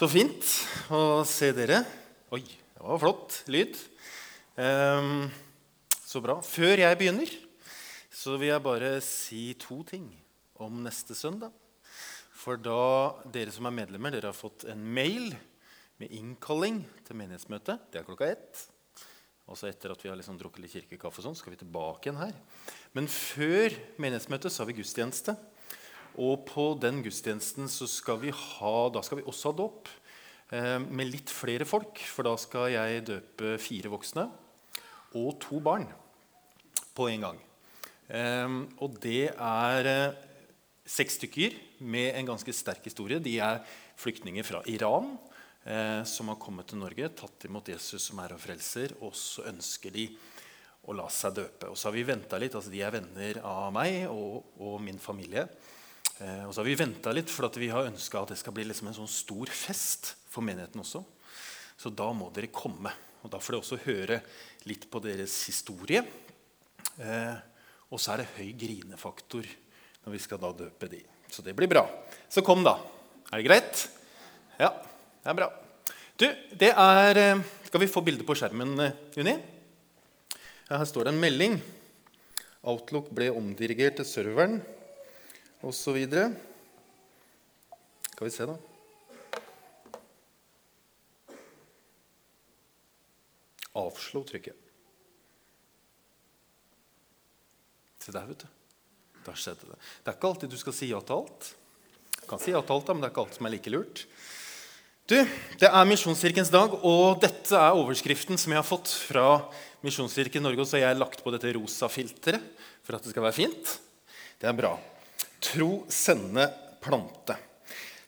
Så fint å se dere. Oi, det var flott lyd. Um, så bra. Før jeg begynner, så vil jeg bare si to ting om neste søndag. For da dere som er medlemmer, dere har fått en mail med innkalling til menighetsmøte. Det er klokka ett. Også etter at vi har liksom drukket litt kirkekaffe, og sånn, skal vi tilbake igjen her. Men før menighetsmøtet så har vi gudstjeneste. Og på den gudstjenesten så skal vi ha, da skal vi også ha dåp eh, med litt flere folk. For da skal jeg døpe fire voksne og to barn på en gang. Eh, og det er eh, seks stykker med en ganske sterk historie. De er flyktninger fra Iran som har kommet til Norge, tatt imot Jesus som er og frelser, og så ønsker de å la seg døpe. Og så har vi venta litt. altså De er venner av meg og, og min familie. Eh, og så har vi venta litt, for vi har ønska at det skal bli liksom en sånn stor fest for menigheten også. Så da må dere komme. Og da får dere også høre litt på deres historie. Eh, og så er det høy grinefaktor når vi skal da døpe de. Så det blir bra. Så kom, da. Er det greit? Ja, det er bra. Du, det er eh, Skal vi få bilde på skjermen, eh, Juni? Her står det en melding. Outlook ble omdirigert til serveren osv. Skal vi se, da. Avslå trykket. Se der, vet du. Da skjedde det. Det er ikke alltid du skal si ja til alt. Du kan si ja til alt, da, men det er ikke alt som er like lurt. Du, Det er Misjonskirkens dag, og dette er overskriften som jeg har fått fra Misjonskirken Norge. Og så har jeg lagt på dette rosa filteret for at det skal være fint. Det er bra. Tro, sende, plante.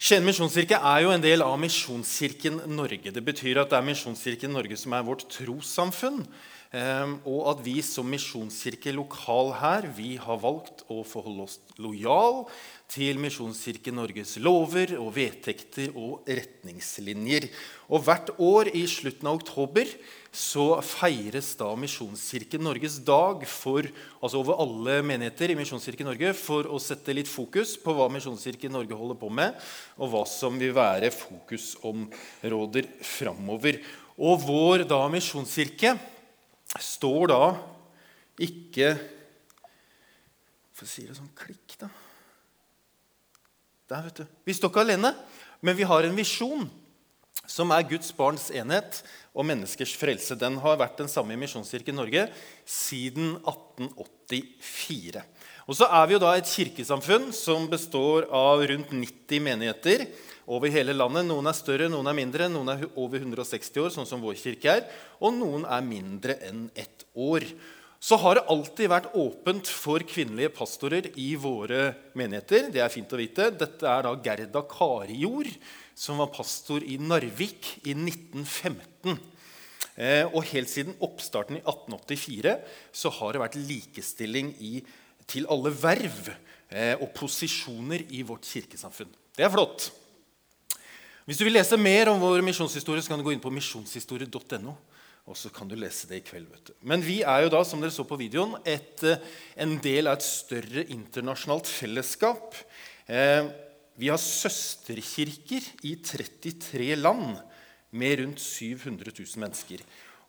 Skien misjonskirke er jo en del av Misjonskirken Norge. Det betyr at det er Misjonskirken Norge som er vårt trossamfunn. Ehm, og at vi som misjonskirke lokal her vi har valgt å forholde oss lojal til Misjonskirken Norges lover og vedtekter og retningslinjer. Og Hvert år i slutten av oktober så feires da Misjonskirken Norges dag for, altså over alle menigheter i Misjonskirken Norge for å sette litt fokus på hva Misjonskirken Norge holder på med, og hva som vil være fokusområder framover. Og vår da misjonskirke står da ikke Hvorfor sier det sånn klikk, da. Der, vet du. Vi står ikke alene, men vi har en visjon som er Guds barns enhet og menneskers frelse. Den har vært den samme i Misjonskirken Norge siden 1884. Og så er vi jo da et kirkesamfunn som består av rundt 90 menigheter over hele landet. Noen er større, noen er mindre, noen er over 160 år, sånn som vår kirke er, og noen er mindre enn ett år. Så har det alltid vært åpent for kvinnelige pastorer i våre menigheter. Det er fint å vite. Dette er da Gerda Karijord, som var pastor i Narvik i 1915. Eh, og helt siden oppstarten i 1884 så har det vært likestilling i, til alle verv eh, og posisjoner i vårt kirkesamfunn. Det er flott. Hvis du vil lese mer om vår misjonshistorie, så kan du gå inn på misjonshistorie.no. Og så kan du lese det i kveld. vet du. Men vi er jo da, som dere så på videoen, et, eh, en del av et større internasjonalt fellesskap. Eh, vi har søsterkirker i 33 land med rundt 700 000 mennesker.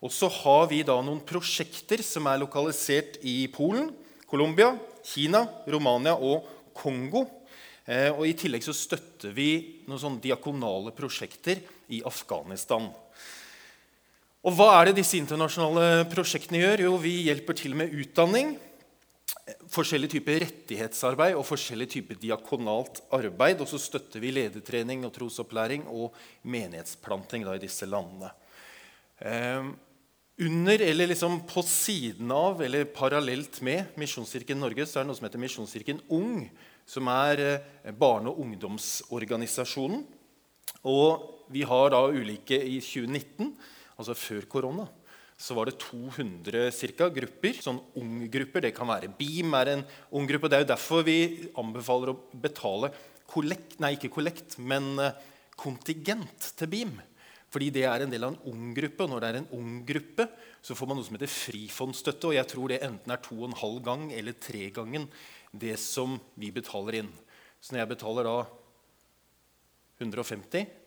Og så har vi da noen prosjekter som er lokalisert i Polen, Colombia, Kina, Romania og Kongo. Eh, og I tillegg så støtter vi noen sånne diakonale prosjekter i Afghanistan. Og Hva er det disse internasjonale prosjektene gjør? Jo, Vi hjelper til med utdanning forskjellige typer rettighetsarbeid og forskjellige typer diakonalt arbeid. Og så støtter vi ledertrening og trosopplæring og menighetsplanting da, i disse landene. Eh, under eller liksom på siden av eller parallelt med Misjonskirken Norge så er det noe som heter Misjonskirken Ung, som er eh, barne- og ungdomsorganisasjonen. Og vi har da ulike i 2019, altså før korona så var det 200 cirka, grupper. Sånn unggrupper. Det kan være BEAM er en unggruppe. Det er jo derfor vi anbefaler å betale kollekt, nei, ikke kollekt, men eh, kontingent til BEAM. Fordi det er en del av en unggruppe. Og når det er en unggruppe, så får man noe som heter frifondstøtte. Og jeg tror det enten er to og en halv gang eller tre gangen det som vi betaler inn. Så når jeg betaler da 150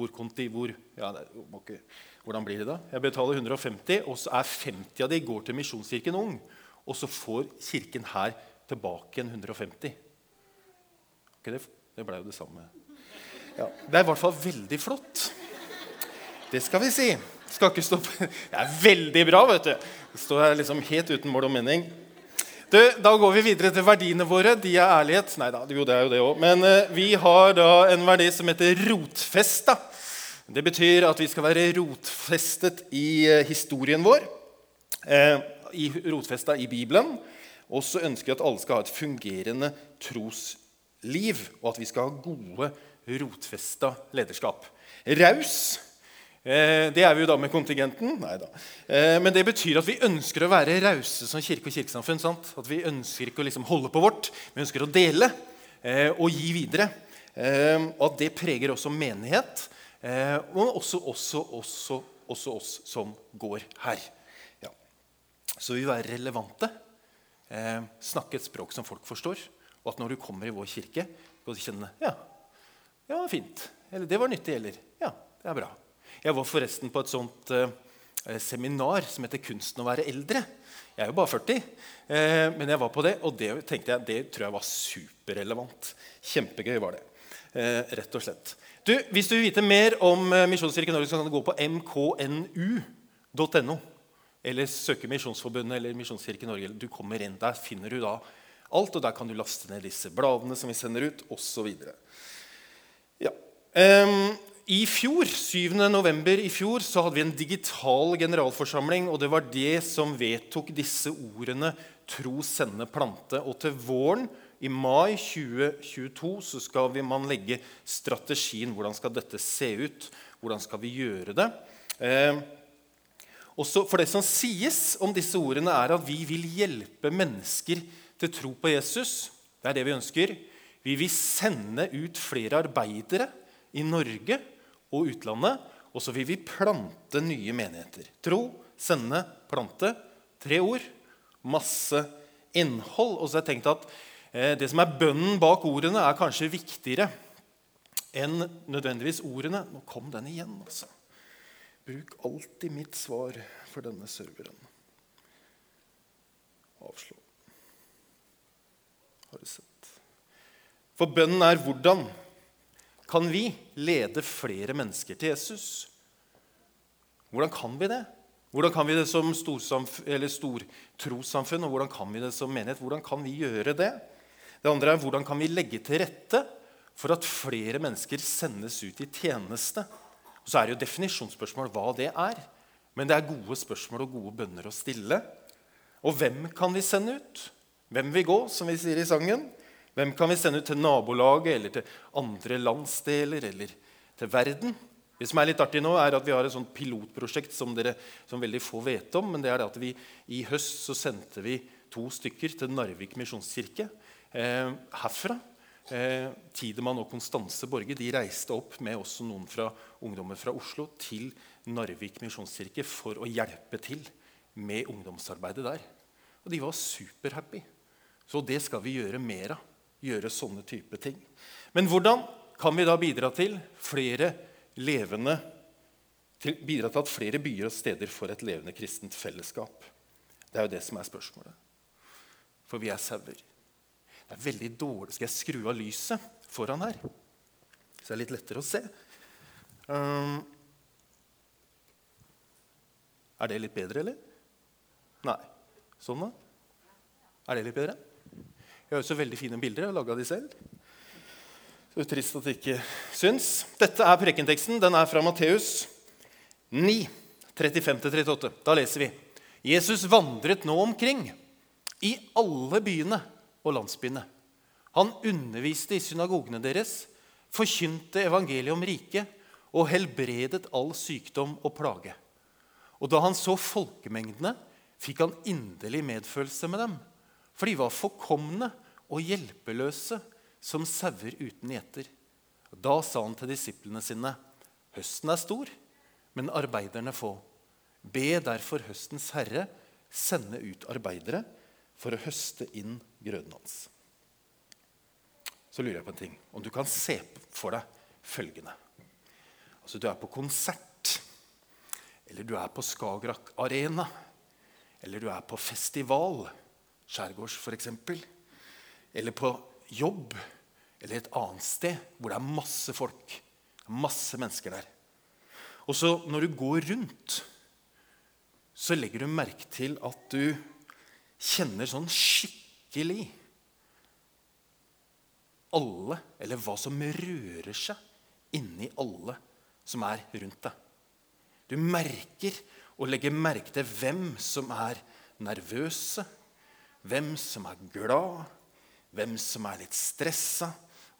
hvor konti, hvor ja, det, okay. Hvordan blir det da? Jeg betaler 150, og så er 50 av de går til Misjonskirken Ung. Og så får Kirken her tilbake en 150. Okay, det, det ble jo det samme. Ja, det er i hvert fall veldig flott. Det skal vi si. Skal ikke stoppe. Det er veldig bra, vet du. Står her liksom helt uten mål og mening. Du, da går vi videre til verdiene våre. De er ærlighet. Nei da, jo, det er jo det òg. Men uh, vi har da en verdi som heter rotfesta. Det betyr at vi skal være rotfestet i uh, historien vår. I, rotfesta i Bibelen. Og så ønsker vi at alle skal ha et fungerende trosliv, og at vi skal ha gode, rotfesta lederskap. Raus Eh, det er vi jo da med kontingenten. Nei da. men det betyr at vi ønsker å være rause som kirke og kirkesamfunn. Sant? At Vi ønsker ikke å liksom holde på vårt, vi ønsker å dele eh, og gi videre. Og at det preger også menighet, og også, også, også, også oss som går her. Ja. Så vi vil være relevante, snakke et språk som folk forstår. Og at når du kommer i vår kirke, skal du kjenne ja, ja, fint. Eller det var nyttig. Eller ja, det er bra. Jeg var forresten på et sånt eh, seminar som heter 'Kunsten å være eldre'. Jeg er jo bare 40, eh, men jeg var på det, og det tenkte jeg, det tror jeg var superrelevant. Kjempegøy var det. Eh, rett og slett. Du, Hvis du vil vite mer om eh, Misjonskirken Norge, så kan du gå på mknu.no. Eller søke Misjonsforbundet eller Misjonskirken Norge. Du kommer inn, Der finner du da alt, og der kan du laste ned disse bladene som vi sender ut, osv. Ja. Um, i fjor, 7. november i fjor så hadde vi en digital generalforsamling. og Det var det som vedtok disse ordene 'tro, sende, plante'. Og til våren, i mai 2022, så skal vi, man legge strategien. Hvordan skal dette se ut? Hvordan skal vi gjøre det? Eh, også for Det som sies om disse ordene, er at vi vil hjelpe mennesker til tro på Jesus. Det er det vi ønsker. Vi vil sende ut flere arbeidere i Norge og utlandet. Og så vil vi plante nye menigheter. Tro, sende, plante. Tre ord. Masse innhold. Og så har jeg tenkt at det som er bønnen bak ordene, er kanskje viktigere enn nødvendigvis ordene. Nå kom den igjen, altså. Bruk alltid mitt svar for denne serveren. Avslå. Har du sett? For bønnen er hvordan kan vi lede flere mennesker til Jesus? Hvordan kan vi det? Hvordan kan vi det som stortrossamfunn, og hvordan kan vi det som menighet? Hvordan kan vi gjøre det? Det andre er hvordan kan vi legge til rette for at flere mennesker sendes ut i tjeneste? Og så er det jo definisjonsspørsmål hva det er. Men det er gode spørsmål og gode bønner å stille. Og hvem kan vi sende ut? Hvem vil gå, som vi sier i sangen? Hvem kan vi sende ut til nabolaget eller til andre landsdeler eller til verden? Det som er litt artig nå, er at Vi har et sånt pilotprosjekt som dere som veldig få vet om. men det er at vi I høst så sendte vi to stykker til Narvik misjonskirke herfra. Eh, Tidemann og Konstanse Borge de reiste opp med også noen fra ungdommer fra Oslo til Narvik misjonskirke for å hjelpe til med ungdomsarbeidet der. Og de var superhappy. Så det skal vi gjøre mer av gjøre sånne type ting. Men hvordan kan vi da bidra til flere levende til, bidra til at flere byer og steder får et levende kristent fellesskap? Det er jo det som er spørsmålet. For vi er sauer. Det er veldig dårlig. Skal jeg skru av lyset foran her? Så det er litt lettere å se. Um, er det litt bedre, eller? Nei. Sånn, da? Er det litt bedre? Jeg har også veldig fine bilder. Jeg har laga de selv. Så trist at det ikke syns. Dette er prekenteksten. Den er fra Matteus 9, 35-38. Da leser vi. Jesus vandret nå omkring i alle byene og landsbyene. Han underviste i synagogene deres, forkynte evangeliet om riket og helbredet all sykdom og plage. Og da han så folkemengdene, fikk han inderlig medfølelse med dem for de var forkomne og hjelpeløse som sauer uten gjeter. Da sa han til disiplene sine.: Høsten er stor, men arbeiderne få. Be derfor høstens herre sende ut arbeidere for å høste inn grøden hans. Så lurer jeg på en ting. Om du kan se for deg følgende. Altså du er på konsert, eller du er på Skagerrak Arena, eller du er på festival, skjærgårds f.eks., eller på jobb, eller et annet sted hvor det er masse folk, masse mennesker der. Og så når du går rundt, så legger du merke til at du kjenner sånn skikkelig alle, eller hva som rører seg inni alle som er rundt deg. Du merker og legger merke til hvem som er nervøse, hvem som er glad, hvem som er litt stressa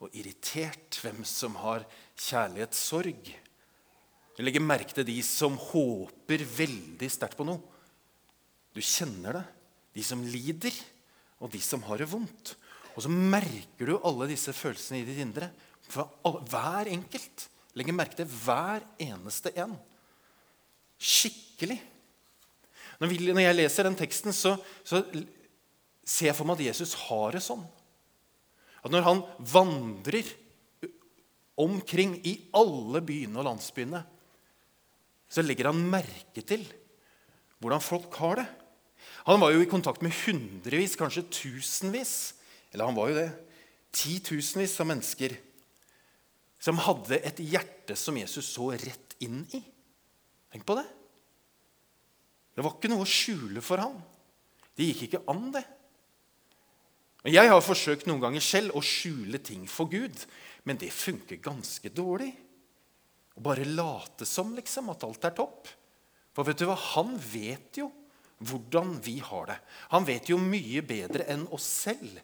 og irritert, hvem som har kjærlighetssorg. Du legger merke til de som håper veldig sterkt på noe. Du kjenner det. De som lider, og de som har det vondt. Og så merker du alle disse følelsene i ditt indre. For hver enkelt. Legger merke til hver eneste en. Skikkelig. Når, vi, når jeg leser den teksten, så, så ser jeg for meg at Jesus har det sånn. At når han vandrer omkring i alle byene og landsbyene, så legger han merke til hvordan folk har det. Han var jo i kontakt med hundrevis, kanskje tusenvis, eller han var jo det, titusenvis av mennesker som hadde et hjerte som Jesus så rett inn i. Tenk på det. Det var ikke noe å skjule for ham. Det gikk ikke an, det. Og Jeg har forsøkt noen ganger selv å skjule ting for Gud, men det funker ganske dårlig. Å bare late som liksom, at alt er topp. For vet du hva? Han vet jo hvordan vi har det. Han vet jo mye bedre enn oss selv.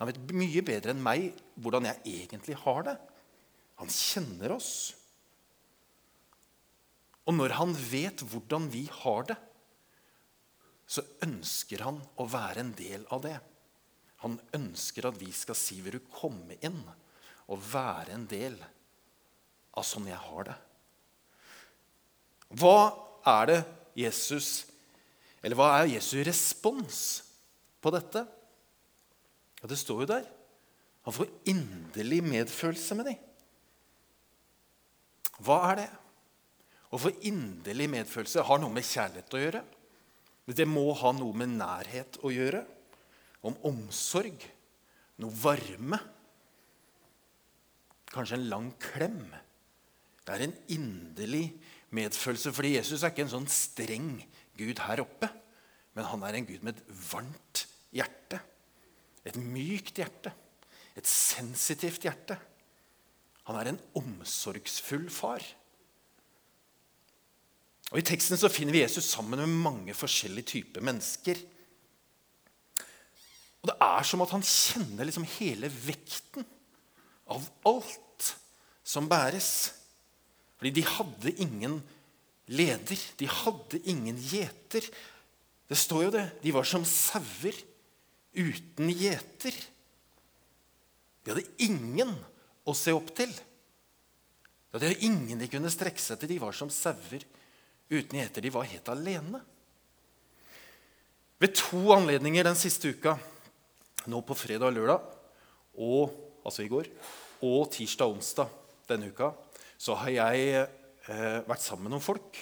Han vet mye bedre enn meg hvordan jeg egentlig har det. Han kjenner oss. Og når han vet hvordan vi har det, så ønsker han å være en del av det. Han ønsker at vi skal si 'Vil du komme inn og være en del av sånn jeg har det'? Hva er det Jesus Eller hva er Jesu respons på dette? Ja, Det står jo der. Han får inderlig medfølelse med dem. Hva er det? Å få inderlig medfølelse har noe med kjærlighet å gjøre. Det må ha noe med nærhet å gjøre om omsorg, noe varme. Kanskje en lang klem. Det er en inderlig medfølelse. Fordi Jesus er ikke en sånn streng Gud her oppe, men han er en Gud med et varmt hjerte. Et mykt hjerte. Et sensitivt hjerte. Han er en omsorgsfull far. Og I teksten så finner vi Jesus sammen med mange forskjellige typer mennesker. Og Det er som at han kjenner liksom hele vekten av alt som bæres. Fordi de hadde ingen leder. De hadde ingen gjeter. Det står jo det. De var som sauer uten gjeter. De hadde ingen å se opp til. De hadde ingen de kunne strekke seg til. De var som sauer uten gjeter. De var helt alene. Ved to anledninger den siste uka nå på fredag og lørdag, og, altså i går, og tirsdag og onsdag denne uka, så har jeg vært sammen med noen folk.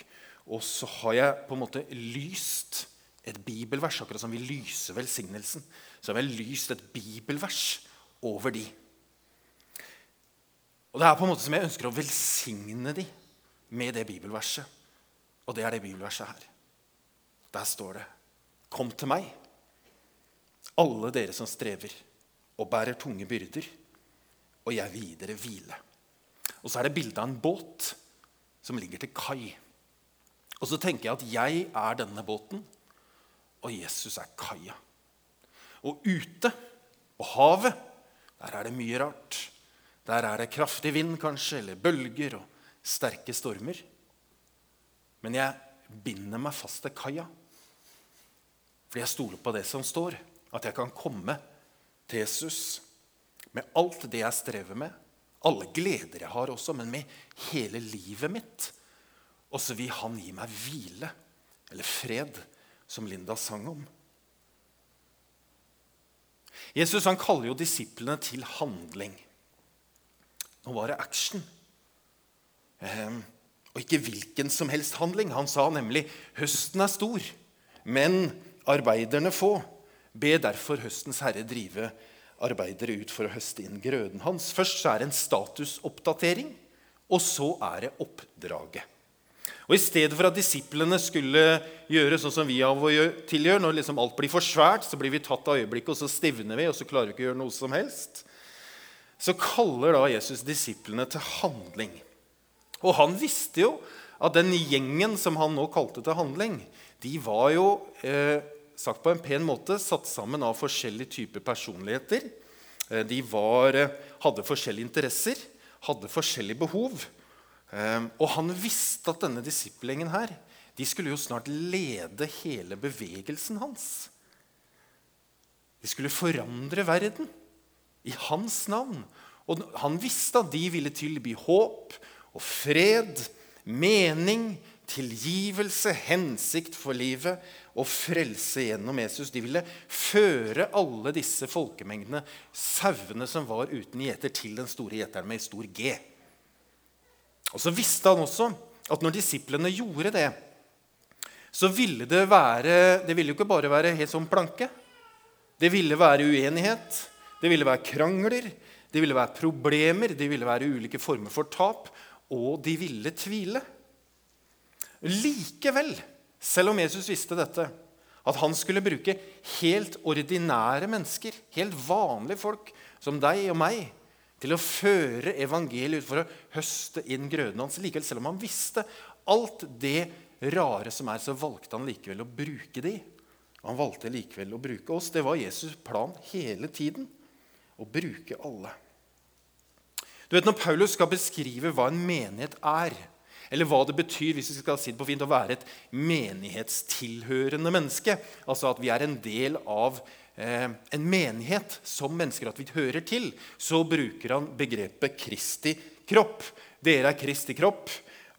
Og så har jeg på en måte lyst et bibelvers, akkurat som vi lyser velsignelsen. Så har jeg lyst et bibelvers over de. Og det er på en måte som jeg ønsker å velsigne de med det bibelverset. Og det er det bibelverset her. Der står det Kom til meg alle dere som strever og bærer tunge byrder, og jeg vil dere hvile. Og så er det bilde av en båt som ligger til kai. Og så tenker jeg at jeg er denne båten, og Jesus er kaia. Og ute på havet, der er det mye rart. Der er det kraftig vind, kanskje, eller bølger og sterke stormer. Men jeg binder meg fast til kaia, fordi jeg stoler på det som står. At jeg kan komme til Jesus med alt det jeg strever med, alle gleder jeg har også, men med hele livet mitt. Og så vil han gi meg hvile, eller fred, som Linda sang om. Jesus han kaller jo disiplene til handling. Nå var det action. Eh, Og ikke hvilken som helst handling. Han sa nemlig høsten er stor, men arbeiderne få. Be derfor høstens herre drive arbeidere ut for å høste inn grøden hans. Først er det en statusoppdatering, og så er det oppdraget. Og I stedet for at disiplene skulle gjøre sånn som vi av og til gjør, når liksom alt blir for svært, så blir vi tatt av øyeblikket, og så stivner vi, og så klarer vi ikke å gjøre noe som helst, så kaller da Jesus disiplene til handling. Og han visste jo at den gjengen som han nå kalte til handling, de var jo eh, sagt på en pen måte satt sammen av forskjellige typer personligheter. Eh, de var, eh, hadde forskjellige interesser, hadde forskjellige behov. Ehm, og han visste at denne disippelgjengen her, de skulle jo snart lede hele bevegelsen hans. De skulle forandre verden i hans navn. Og han visste at de ville tilby håp og fred, mening, tilgivelse, hensikt for livet og frelse gjennom Jesus. De ville føre alle disse folkemengdene, sauene som var uten gjeter, til den store gjeteren med stor G. Og Så visste han også at når disiplene gjorde det, så ville det være Det ville jo ikke bare være helt sånn planke. Det ville være uenighet, det ville være krangler, det ville være problemer, det ville være ulike former for tap, og de ville tvile. Likevel, selv om Jesus visste dette, at han skulle bruke helt ordinære mennesker, helt vanlige folk som deg og meg, til å føre evangeliet ut for å høste inn grøden hans. Likevel, selv om han visste alt det rare som er, så valgte han likevel å bruke de. Han valgte likevel å bruke oss. Det var Jesus' plan hele tiden. Å bruke alle. Du vet, Når Paulus skal beskrive hva en menighet er, eller hva det betyr hvis vi skal si det på fint, å være et menighetstilhørende menneske, altså at vi er en del av Eh, en menighet som mennesker at vi hører til, så bruker han begrepet Kristi kropp. Dere er Kristi kropp,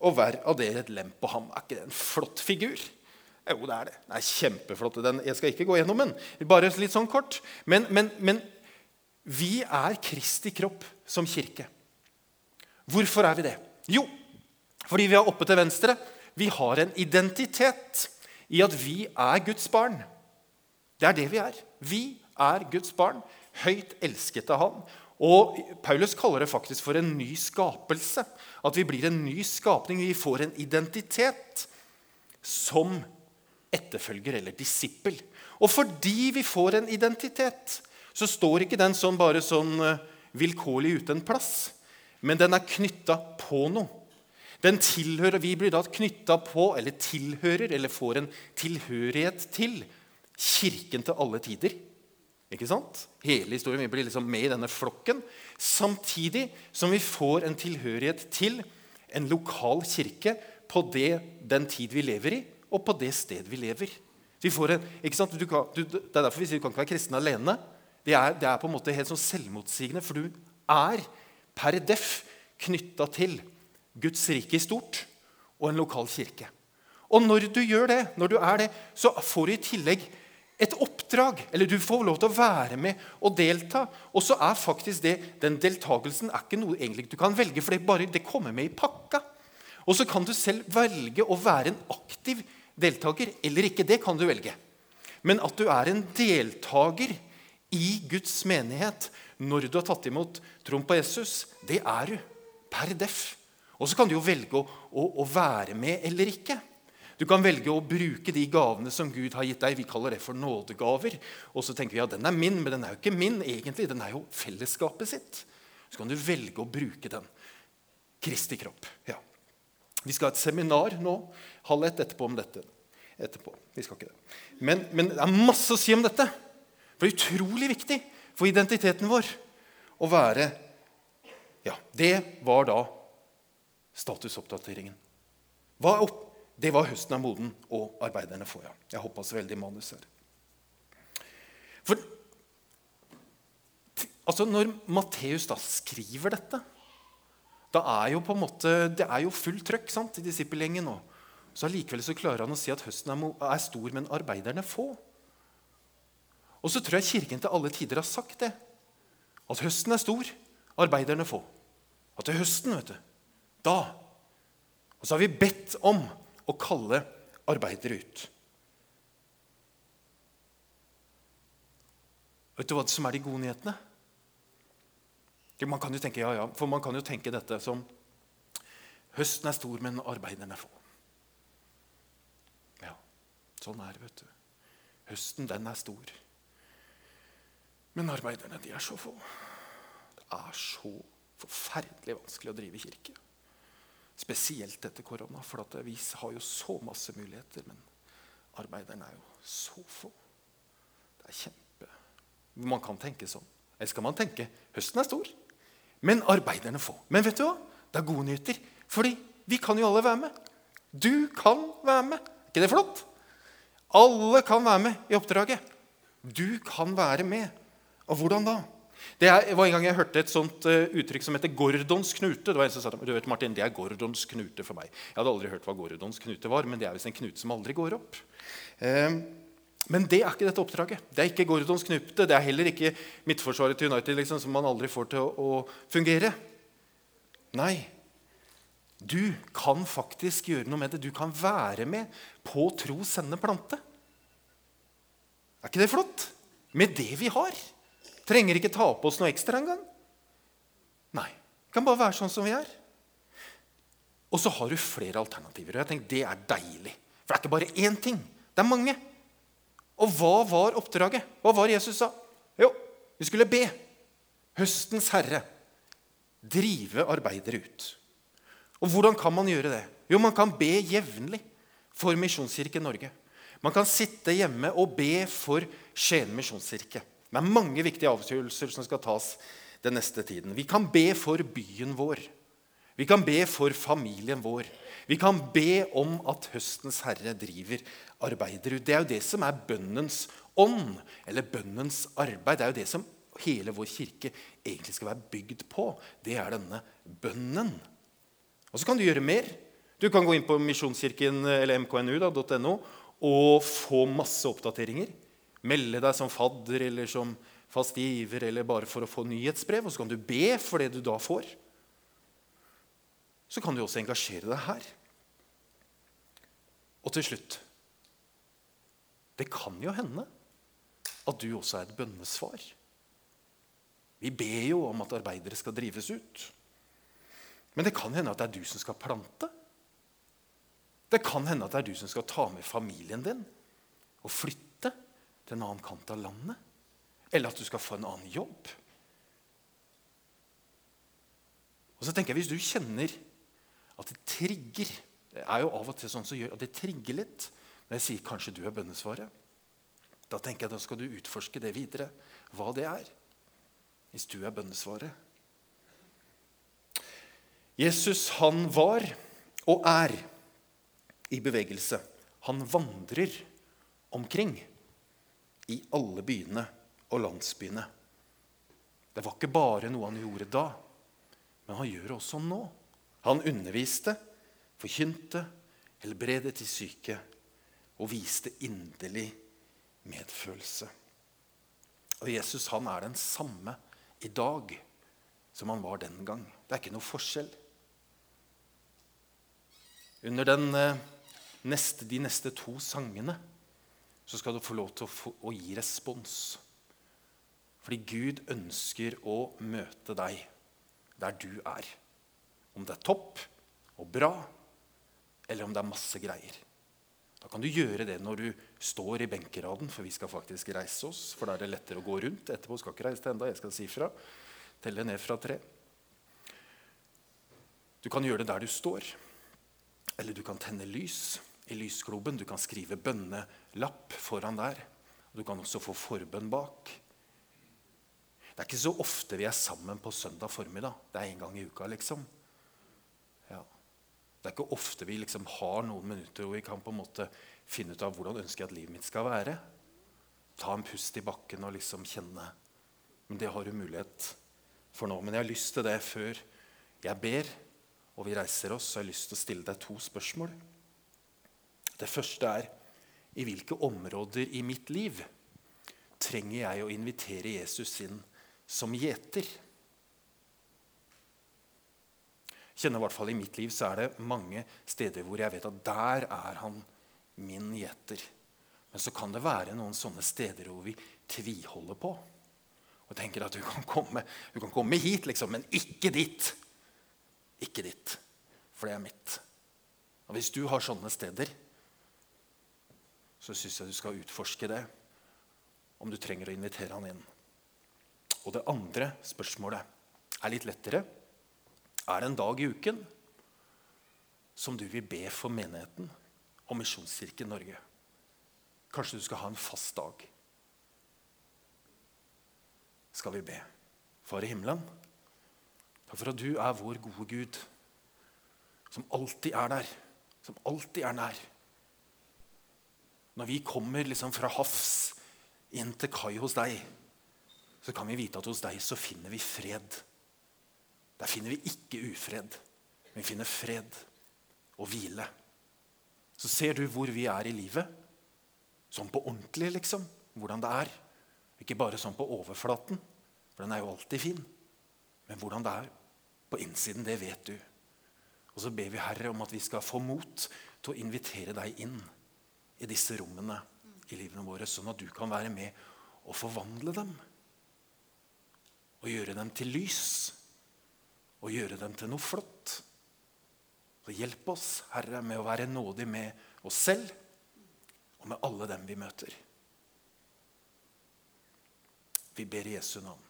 og hver av dere et lem på ham. Er ikke det en flott figur? Jo, det er det. Den er kjempeflott. Den, jeg skal ikke gå gjennom den. Bare litt sånn kort. Men, men, men vi er Kristi kropp som kirke. Hvorfor er vi det? Jo, fordi vi er oppe til venstre. Vi har en identitet i at vi er Guds barn. Det er det vi er. Vi er Guds barn, høyt elsket av Han. Og Paulus kaller det faktisk for en ny skapelse. At vi blir en ny skapning. Vi får en identitet som etterfølger eller disippel. Og fordi vi får en identitet, så står ikke den sånn bare sånn eh, vilkårlig ute en plass. Men den er knytta på noe. Den tilhører, Vi blir da knytta på, eller tilhører, eller får en tilhørighet til kirken til alle tider. Ikke sant? Hele historien. Vi blir liksom med i denne flokken. Samtidig som vi får en tilhørighet til en lokal kirke på det, den tid vi lever i, og på det sted vi lever. En, kan, du, det er derfor vi sier du kan ikke være kristen alene. Det er, det er på en måte helt sånn selvmotsigende, for du er per deff knytta til Guds rike i stort og en lokal kirke. Og når du gjør det, når du er det, så får du i tillegg et oppdrag. Eller du får lov til å være med og delta. Og så er faktisk det, den deltakelsen er ikke noe egentlig du kan velge, for det, bare, det kommer med i pakka. Og så kan du selv velge å være en aktiv deltaker eller ikke. Det kan du velge. Men at du er en deltaker i Guds menighet når du har tatt imot troen på Jesus, det er du per deff. Og så kan du jo velge å, å, å være med eller ikke. Du kan velge å bruke de gavene som Gud har gitt deg. Vi kaller det for nådegaver. Og så tenker vi ja, den er min, men den er jo ikke min egentlig. Den er jo fellesskapet sitt. Så kan du velge å bruke den. Kristi kropp. Ja. Vi skal ha et seminar nå halv ett etterpå om dette. Etterpå. Vi skal ikke det. Men, men det er masse å si om dette. For det er utrolig viktig for identiteten vår å være Ja, det var da statusoppdateringen. Hva er opp det var høsten er moden, og arbeiderne får. Ja. Jeg hoppa så veldig i manus her. For altså Når Matteus da skriver dette, da er jo på en måte, det er jo fullt trøkk sant, i disippelgjengen. nå. Så Allikevel så klarer han å si at høsten er stor, men arbeiderne få. Og så tror jeg Kirken til alle tider har sagt det. At høsten er stor, arbeiderne få. At det er høsten, vet du, da Og så har vi bedt om å kalle arbeidere ut. Vet du hva som er de gode nyhetene? Man kan jo tenke, ja, ja, for man kan jo tenke dette som Høsten er stor, men arbeiderne er få. Ja, sånn er det, vet du. Høsten, den er stor. Men arbeiderne, de er så få. Det er så forferdelig vanskelig å drive kirke. Spesielt etter korona, for vi har jo så masse muligheter. Men arbeiderne er jo så få. Det er kjempe Man kan tenke sånn. Eller skal man tenke høsten er stor, men arbeiderne få. Men vet du hva? Det er gode nyheter. Fordi vi kan jo alle være med. Du kan være med. Er ikke det flott? Alle kan være med i oppdraget. Du kan være med. Og hvordan da? Det var En gang jeg hørte et sånt uh, uttrykk som heter Gordons knute. Det var en som sa, du vet Martin, det er Gordons knute for meg. Jeg hadde aldri hørt hva Gordons knute var, men det er visst en knute som aldri går opp. Uh, men det er ikke dette oppdraget. Det er ikke Gordons knute. Det er heller ikke midtforsvaret til United liksom, som man aldri får til å fungere. Nei. Du kan faktisk gjøre noe med det. Du kan være med på tro sende plante. Er ikke det flott? Med det vi har. Trenger ikke ta på oss noe ekstra engang. Nei. Vi kan bare være sånn som vi er. Og så har du flere alternativer. og jeg tenker Det er deilig. For det er ikke bare én ting. Det er mange. Og hva var oppdraget? Hva var Jesus sa? Jo, vi skulle be. Høstens herre. Drive arbeidere ut. Og hvordan kan man gjøre det? Jo, man kan be jevnlig for Misjonskirken Norge. Man kan sitte hjemme og be for Skien misjonskirke. Det er mange viktige avgjørelser som skal tas den neste tiden. Vi kan be for byen vår. Vi kan be for familien vår. Vi kan be om at høstens herre driver arbeider ut. Det er jo det som er bønnens ånd, eller bønnens arbeid. Det er jo det som hele vår kirke egentlig skal være bygd på. Det er denne bønnen. Og så kan du gjøre mer. Du kan gå inn på misjonskirken eller mknu.no og få masse oppdateringer. Melde deg som fadder eller som fast giver eller bare for å få nyhetsbrev. Og så kan du be for det du da får. Så kan du også engasjere deg her. Og til slutt Det kan jo hende at du også er et bønnesvar. Vi ber jo om at arbeidere skal drives ut. Men det kan hende at det er du som skal plante. Det kan hende at det er du som skal ta med familien din og flytte til en annen kant av landet. Eller at du skal få en annen jobb. Og så tenker jeg, Hvis du kjenner at det trigger Det er jo av og til sånn som gjør at det trigger litt når jeg sier kanskje du er bønnesvaret. Da tenker jeg da skal du utforske det videre, hva det er. Hvis du er bønnesvaret. Jesus, han var og er i bevegelse. Han vandrer omkring i alle byene og landsbyene. Det var ikke bare noe han gjorde da, men han gjør det også nå. Han underviste, forkynte, helbredet de syke og viste inderlig medfølelse. Og Jesus han er den samme i dag som han var den gang. Det er ikke noe forskjell. Under den, eh, neste, de neste to sangene så skal du få lov til å, få, å gi respons. Fordi Gud ønsker å møte deg der du er. Om det er topp og bra, eller om det er masse greier. Da kan du gjøre det når du står i benkeraden, for vi skal faktisk reise oss. For da er det lettere å gå rundt etterpå. Skal ikke reise til enda, jeg skal si fra. Telle ned fra tre. Du kan gjøre det der du står. Eller du kan tenne lys i lysgloben. Du kan skrive bønnelapp foran der. Du kan også få forbønn bak. Det er ikke så ofte vi er sammen på søndag formiddag. Det er én gang i uka, liksom. Ja. Det er ikke ofte vi liksom har noen minutter hvor vi kan på en måte finne ut av hvordan ønsker jeg at livet mitt skal være. Ta en pust i bakken og liksom kjenne. Men det har du mulighet for nå. Men jeg har lyst til det før jeg ber og vi reiser oss. Så jeg har lyst til å stille deg to spørsmål. Det første er i hvilke områder i mitt liv trenger jeg å invitere Jesus inn som gjeter? kjenner i hvert fall I mitt liv så er det mange steder hvor jeg vet at der er han min gjeter. Men så kan det være noen sånne steder hvor vi tviholder på. Og tenker at du kan komme, du kan komme hit, liksom, men ikke dit. Ikke dit. For det er mitt. Og Hvis du har sånne steder, så syns jeg du skal utforske det. Om du trenger å invitere han inn. Og det andre spørsmålet er litt lettere. Er det en dag i uken som du vil be for menigheten og Misjonskirken Norge? Kanskje du skal ha en fast dag? Skal vi be. Far i himmelen, takk for at du er vår gode Gud, som alltid er der, som alltid er nær. Når vi kommer liksom fra havs inn til kai hos deg, så kan vi vite at hos deg så finner vi fred. Der finner vi ikke ufred, men vi finner fred og hvile. Så ser du hvor vi er i livet. Sånn på ordentlig, liksom. Hvordan det er. Ikke bare sånn på overflaten, for den er jo alltid fin. Men hvordan det er på innsiden, det vet du. Og så ber vi Herre om at vi skal få mot til å invitere deg inn i disse rommene i livene våre, sånn at du kan være med og forvandle dem. Og gjøre dem til lys. Og gjøre dem til noe flott. Så hjelp oss, Herre, med å være nådig med oss selv og med alle dem vi møter. Vi ber i Jesu navn.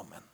Amen.